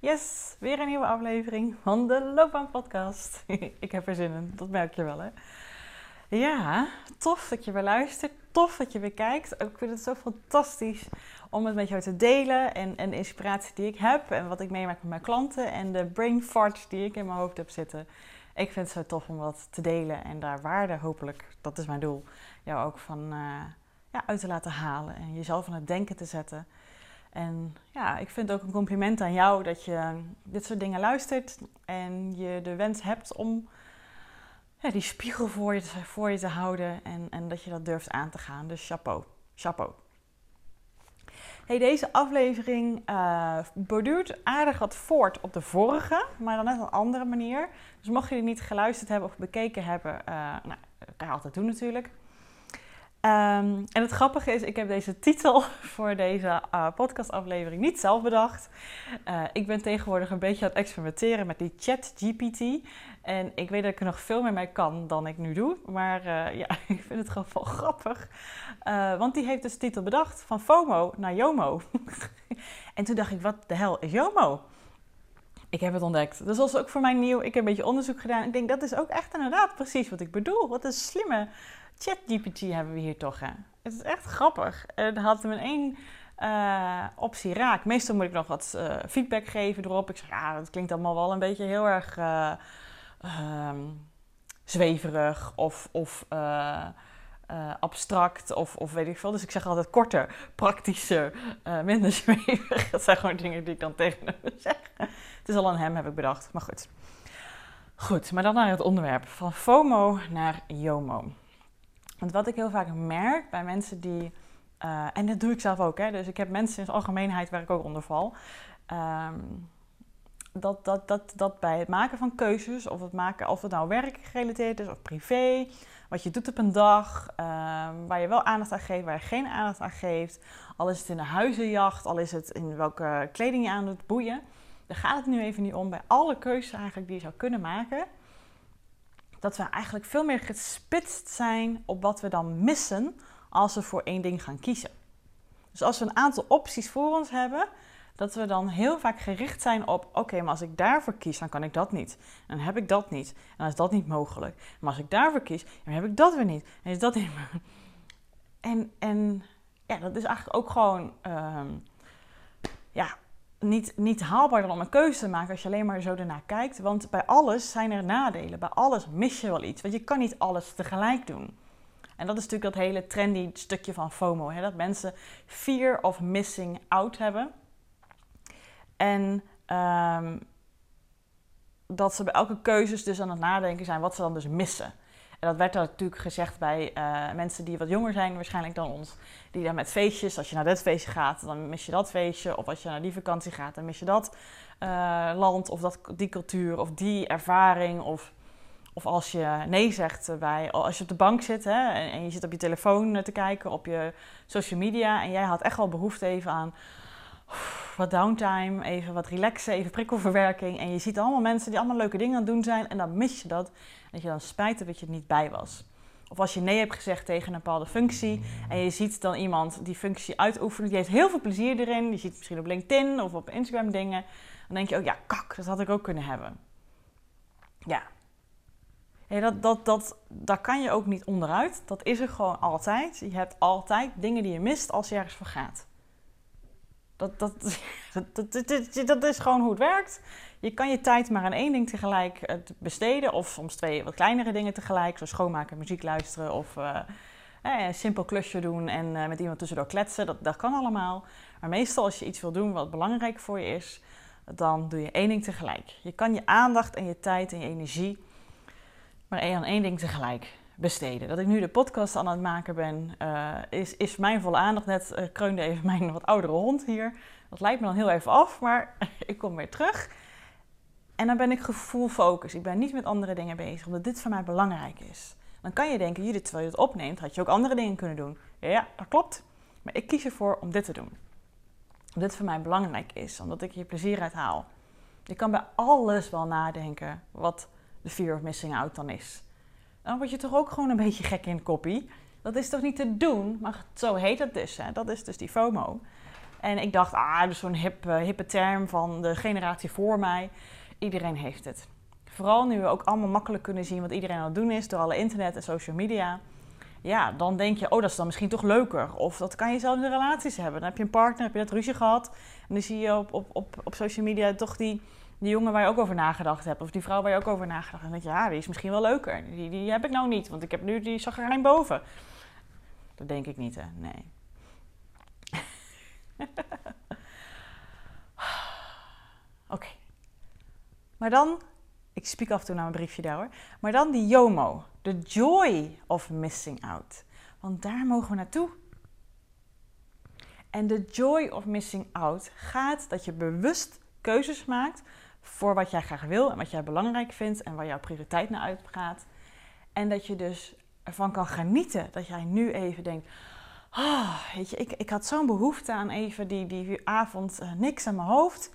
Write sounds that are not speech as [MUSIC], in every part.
Yes, weer een nieuwe aflevering van de Loopbaan Podcast. [LAUGHS] ik heb er zin in, dat merk je wel hè. Ja, tof dat je weer luistert. Tof dat je weer kijkt. Ik vind het zo fantastisch om het met jou te delen. En, en de inspiratie die ik heb. En wat ik meemaak met mijn klanten. En de brain farts die ik in mijn hoofd heb zitten. Ik vind het zo tof om dat te delen. En daar waarde hopelijk, dat is mijn doel, jou ook van uh, ja, uit te laten halen. En jezelf aan het denken te zetten. En ja, ik vind ook een compliment aan jou dat je dit soort dingen luistert. En je de wens hebt om die spiegel voor je, voor je te houden en, en dat je dat durft aan te gaan. Dus chapeau, chapeau. Hey, deze aflevering uh, borduurt aardig wat voort op de vorige, maar dan net een andere manier. Dus mocht je die niet geluisterd hebben of bekeken hebben, uh, nou, dat kan je altijd doen natuurlijk. Um, en het grappige is, ik heb deze titel [LAUGHS] voor deze uh, podcastaflevering niet zelf bedacht. Uh, ik ben tegenwoordig een beetje aan het experimenteren met die chat GPT. En ik weet dat ik er nog veel meer mee kan dan ik nu doe. Maar uh, [LAUGHS] ja, ik vind het gewoon wel grappig. want die heeft dus de titel bedacht van FOMO naar JOMO. [LAUGHS] en toen dacht ik, wat de hel is JOMO? Ik heb het ontdekt. Dus dat is ook voor mij nieuw. Ik heb een beetje onderzoek gedaan. Ik denk, dat is ook echt inderdaad precies wat ik bedoel. Wat een slimme ChatGPT hebben we hier toch. Hè? Het is echt grappig. Er had hem één uh, optie raak. Meestal moet ik nog wat uh, feedback geven erop. Ik zeg, ja, dat klinkt allemaal wel een beetje heel erg um, zweverig of, of abstract of, of weet ik veel. Dus ik zeg altijd korter, praktischer, minder [LAUGHS] zweverig. Dat zijn gewoon dingen die ik dan tegen hem [LAUGHS] zeg. Het is al aan hem, heb ik bedacht. Maar goed. Goed, maar dan naar het onderwerp. Van FOMO naar JOMO. Want wat ik heel vaak merk bij mensen die. Uh, en dat doe ik zelf ook, hè, dus ik heb mensen in de algemeenheid waar ik ook onder val. Um, dat, dat, dat, dat bij het maken van keuzes, of het, maken, of het nou werkgerelateerd is of privé, wat je doet op een dag, um, waar je wel aandacht aan geeft, waar je geen aandacht aan geeft, al is het in de huizenjacht, al is het in welke kleding je aan doet, boeien. Daar gaat het nu even niet om. Bij alle keuzes eigenlijk die je zou kunnen maken, dat we eigenlijk veel meer gespitst zijn op wat we dan missen als we voor één ding gaan kiezen. Dus als we een aantal opties voor ons hebben, dat we dan heel vaak gericht zijn op: oké, maar als ik daarvoor kies, dan kan ik dat niet. Dan heb ik dat niet. En dan is dat niet mogelijk. Maar als ik daarvoor kies, dan heb ik dat weer niet. En is dat niet. [LAUGHS] En, en ja, dat is eigenlijk ook gewoon. Um, ja, niet, niet haalbaar dan om een keuze te maken als je alleen maar zo ernaar kijkt. Want bij alles zijn er nadelen. Bij alles mis je wel iets. Want je kan niet alles tegelijk doen. En dat is natuurlijk dat hele trendy stukje van FOMO. Hè? Dat mensen fear of missing out hebben. En um, dat ze bij elke keuze dus aan het nadenken zijn wat ze dan dus missen. En dat werd er natuurlijk gezegd bij uh, mensen die wat jonger zijn waarschijnlijk dan ons. Die dan met feestjes, als je naar dit feestje gaat, dan mis je dat feestje. Of als je naar die vakantie gaat, dan mis je dat uh, land of dat, die cultuur of die ervaring. Of, of als je nee zegt bij, als je op de bank zit hè, en, en je zit op je telefoon te kijken, op je social media. En jij had echt wel behoefte even aan wat downtime, even wat relaxen, even prikkelverwerking. En je ziet allemaal mensen die allemaal leuke dingen aan het doen zijn. En dan mis je dat. Dat je dan spijt hebt dat je er niet bij was. Of als je nee hebt gezegd tegen een bepaalde functie. En je ziet dan iemand die functie uitoefenen. Die heeft heel veel plezier erin. Die ziet misschien op LinkedIn of op Instagram dingen. Dan denk je ook, ja, kak, dat had ik ook kunnen hebben. Ja. Hey, dat, dat, dat, daar kan je ook niet onderuit. Dat is er gewoon altijd. Je hebt altijd dingen die je mist als je ergens voor gaat. [LAUGHS] Dat, dat, dat, is gewoon hoe het werkt. Je kan je tijd maar aan één ding tegelijk besteden. Of soms twee wat kleinere dingen tegelijk. Zoals schoonmaken, muziek luisteren of uh, een simpel klusje doen en met iemand tussendoor kletsen, dat, dat kan allemaal. Maar meestal als je iets wil doen wat belangrijk voor je is, dan doe je één ding tegelijk. Je kan je aandacht en je tijd en je energie maar aan één ding tegelijk besteden. Dat ik nu de podcast aan het maken ben, uh, is, is mijn volle aandacht. Net uh, kreunde even mijn wat oudere hond hier. Dat lijkt me dan heel even af, maar [LAUGHS] ik kom weer terug. En dan ben ik gevoel focus. Ik ben niet met andere dingen bezig, omdat dit voor mij belangrijk is. Dan kan je denken, Judith, terwijl je het opneemt, had je ook andere dingen kunnen doen. Ja, dat klopt. Maar ik kies ervoor om dit te doen. Omdat dit voor mij belangrijk is, omdat ik hier plezier uit haal. Je kan bij alles wel nadenken wat de fear of missing out dan is. Dan word je toch ook gewoon een beetje gek in kopie. Dat is toch niet te doen? Maar zo heet het dus. Hè? Dat is dus die FOMO. En ik dacht, ah, dat is zo'n hip, uh, hippe term van de generatie voor mij. Iedereen heeft het. Vooral nu we ook allemaal makkelijk kunnen zien wat iedereen aan het doen is door alle internet en social media. Ja, dan denk je, oh, dat is dan misschien toch leuker. Of dat kan je zelfs in de relaties hebben. Dan heb je een partner, heb je net ruzie gehad. En dan zie je op, op, op, op social media toch die, die jongen waar je ook over nagedacht hebt. Of die vrouw waar je ook over nagedacht hebt. Dan denk je, ja, die is misschien wel leuker. Die, die heb ik nou niet, want ik heb nu die zagrijn boven. Dat denk ik niet, hè. Nee. [LAUGHS] Oké. Maar dan, ik spreek af en toe naar mijn briefje daar hoor. Maar dan die JOMO, de joy of missing out. Want daar mogen we naartoe. En de joy of missing out gaat dat je bewust keuzes maakt voor wat jij graag wil en wat jij belangrijk vindt en waar jouw prioriteit naar uitgaat. En dat je dus ervan kan genieten dat jij nu even denkt: oh, weet je, ik, ik had zo'n behoefte aan even die, die avond uh, niks aan mijn hoofd.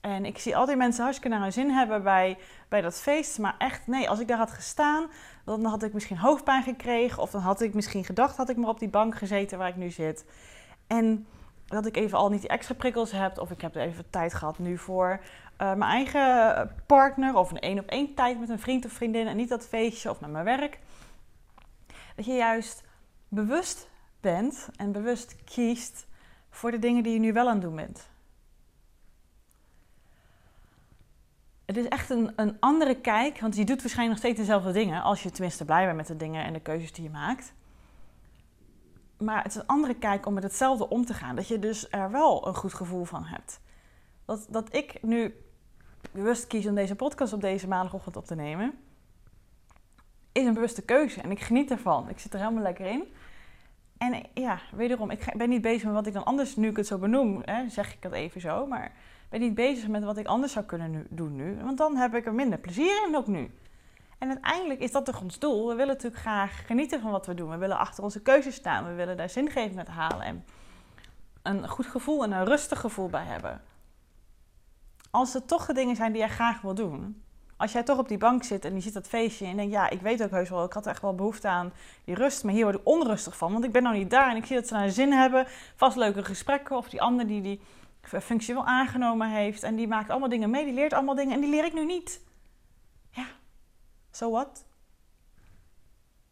En ik zie al die mensen hartstikke naar hun zin hebben bij, bij dat feest. Maar echt, nee, als ik daar had gestaan, dan had ik misschien hoofdpijn gekregen. Of dan had ik misschien gedacht, had ik maar op die bank gezeten waar ik nu zit. En dat ik even al niet die extra prikkels heb. Of ik heb er even tijd gehad nu voor uh, mijn eigen partner. Of een één op één tijd met een vriend of vriendin. En niet dat feestje of met mijn werk. Dat je juist bewust bent en bewust kiest voor de dingen die je nu wel aan het doen bent. Het is echt een, een andere kijk, want je doet waarschijnlijk nog steeds dezelfde dingen, als je tenminste blij bent met de dingen en de keuzes die je maakt. Maar het is een andere kijk om met hetzelfde om te gaan. Dat je dus er wel een goed gevoel van hebt. Dat, dat ik nu bewust kies om deze podcast op deze maandagochtend op te nemen, is een bewuste keuze. En ik geniet ervan. Ik zit er helemaal lekker in. En ja, wederom, ik ben niet bezig met wat ik dan anders, nu ik het zo benoem, hè, zeg ik het even zo. Maar ben niet bezig met wat ik anders zou kunnen nu, doen nu. Want dan heb ik er minder plezier in ook nu. En uiteindelijk is dat toch ons doel. We willen natuurlijk graag genieten van wat we doen. We willen achter onze keuzes staan. We willen daar zingeving met halen. En een goed gevoel en een rustig gevoel bij hebben. Als het toch de dingen zijn die jij graag wil doen, als jij toch op die bank zit en je ziet dat feestje en denkt, ja, ik weet ook heus wel, ik had echt wel behoefte aan die rust, maar hier word ik onrustig van, want ik ben nou niet daar en ik zie dat ze naar zin hebben, vast leuke gesprekken, of die ander die die functie wel aangenomen heeft en die maakt allemaal dingen mee, die leert allemaal dingen en die leer ik nu niet. So what?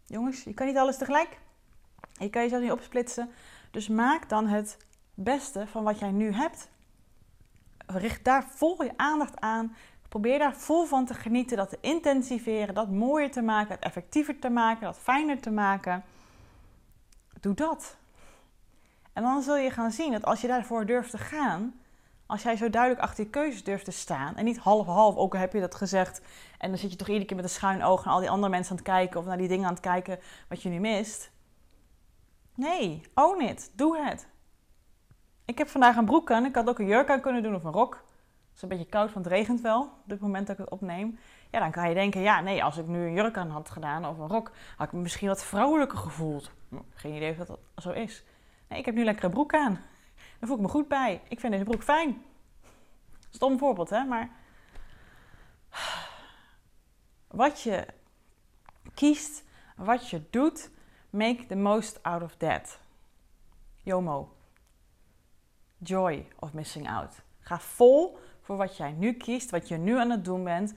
Jongens, je kan niet alles tegelijk. Je kan jezelf niet opsplitsen. Dus maak dan het beste van wat jij nu hebt. Richt daar vol je aandacht aan. Probeer daar vol van te genieten, dat te intensiveren, dat mooier te maken, het effectiever te maken, dat fijner te maken. Doe dat. En dan zul je gaan zien dat als je daarvoor durft te gaan, als jij zo duidelijk achter je keuzes durft te staan en niet half-half, ook al heb je dat gezegd, en dan zit je toch iedere keer met een schuin oog naar al die andere mensen aan het kijken of naar die dingen aan het kijken wat je nu mist. Nee, own it. Doe het. Ik heb vandaag een broek aan. Ik had ook een jurk aan kunnen doen of een rok. Het is een beetje koud, want het regent wel op het moment dat ik het opneem. Ja, dan kan je denken, ja, nee, als ik nu een jurk aan had gedaan of een rok, had ik me misschien wat vrouwelijker gevoeld. Geen idee of dat zo is. Nee, ik heb nu lekker een broek aan. Daar voel ik me goed bij. Ik vind deze broek fijn. Stom voorbeeld, hè, maar wat je kiest, wat je doet, make the most out of that. YOMO. Joy of missing out. Ga vol voor wat jij nu kiest, wat je nu aan het doen bent.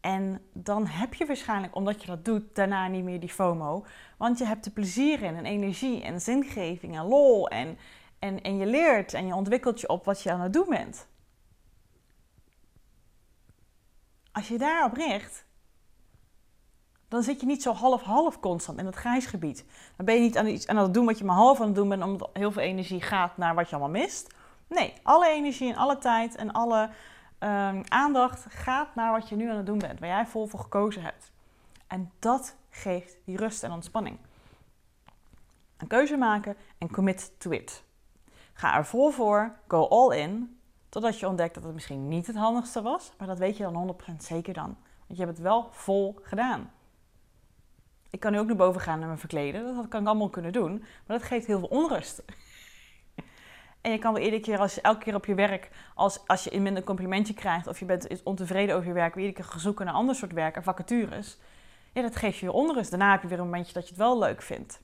En dan heb je waarschijnlijk, omdat je dat doet, daarna niet meer die FOMO. Want je hebt er plezier in en energie en zingeving en lol. En, en, en je leert en je ontwikkelt je op wat je aan het doen bent. Als je daarop richt, Dan zit je niet zo half-half constant in dat grijsgebied. Dan ben je niet aan, iets, aan het doen wat je maar half aan het doen bent, omdat heel veel energie gaat naar wat je allemaal mist. Nee, alle energie en alle tijd en alle ehm, aandacht gaat naar wat je nu aan het doen bent, waar jij vol voor gekozen hebt. En dat geeft die rust en ontspanning. Een keuze maken en commit to it. Ga er vol voor, go all in, totdat je ontdekt dat het misschien niet het handigste was, maar dat weet je dan 100% zeker dan. Want je hebt het wel vol gedaan. Ik kan nu ook naar boven gaan en me verkleden. Dat kan ik allemaal kunnen doen. Maar dat geeft heel veel onrust. [LAUGHS] En je kan wel iedere keer, als elke keer op je werk, als, als je in minder complimentje krijgt of je bent ontevreden over je werk, weer iedere keer zoeken naar ander soort werk vacatures. Ja, dat geeft je weer onrust. Daarna heb je weer een momentje dat je het wel leuk vindt.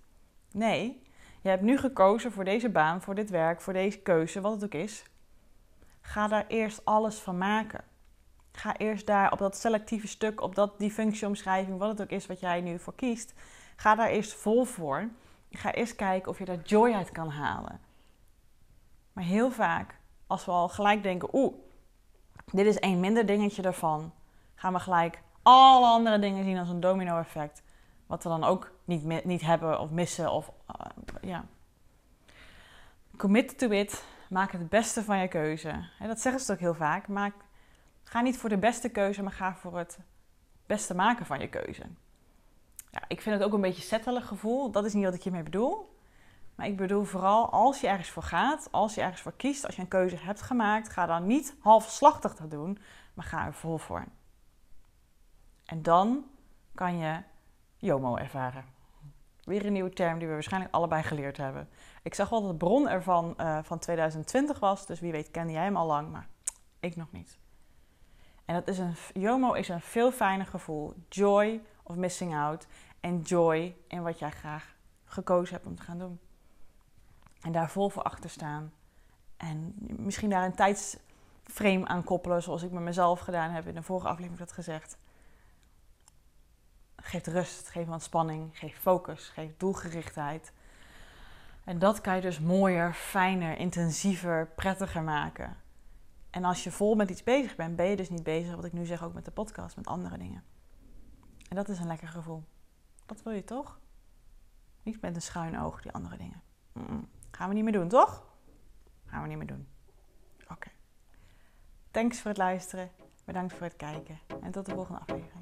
Nee, je hebt nu gekozen voor deze baan, voor dit werk, voor deze keuze, wat het ook is. Ga daar eerst alles van maken. Ga eerst daar op dat selectieve stuk, op dat, die functieomschrijving, wat het ook is wat jij nu voor kiest. Ga daar eerst vol voor. Ga eerst kijken of je daar joy uit kan halen. Maar heel vaak, als we al gelijk denken, oeh, dit is één minder dingetje ervan, gaan we gelijk alle andere dingen zien als een domino-effect. Wat we dan ook niet, niet hebben of missen. Of, uh, ja. Commit to it. Maak het beste van je keuze. dat zeggen ze ook heel vaak. Maak, ga niet voor de beste keuze, maar ga voor het beste maken van je keuze. Ja, ik vind het ook een beetje settelig gevoel. Dat is niet wat ik hiermee bedoel. Maar ik bedoel vooral als je ergens voor gaat, als je ergens voor kiest, als je een keuze hebt gemaakt, ga dan niet halfslachtig dat doen, maar ga er vol voor. En dan kan je JOMO ervaren. Weer een nieuwe term die we waarschijnlijk allebei geleerd hebben. Ik zag wel dat de bron ervan uh, van 2020 was, dus wie weet kende jij hem al lang, maar ik nog niet. En dat is een, JOMO is een veel fijner gevoel. Joy of missing out. En joy in wat jij graag gekozen hebt om te gaan doen. En daar vol voor achter staan. En misschien daar een tijdsframe aan koppelen, zoals ik met mezelf gedaan heb. In de vorige aflevering dat gezegd. Geeft rust, geeft ontspanning, geeft focus, geeft doelgerichtheid. En dat kan je dus mooier, fijner, intensiever, prettiger maken. En als je vol met iets bezig bent, ben je dus niet bezig, wat ik nu zeg ook met de podcast, met andere dingen. En dat is een lekker gevoel. Dat wil je toch? Niet met een schuin oog, die andere dingen. Gaan we niet meer doen, toch? Gaan we niet meer doen. Oké. Thanks voor het luisteren. Bedankt voor het kijken. En tot de volgende aflevering.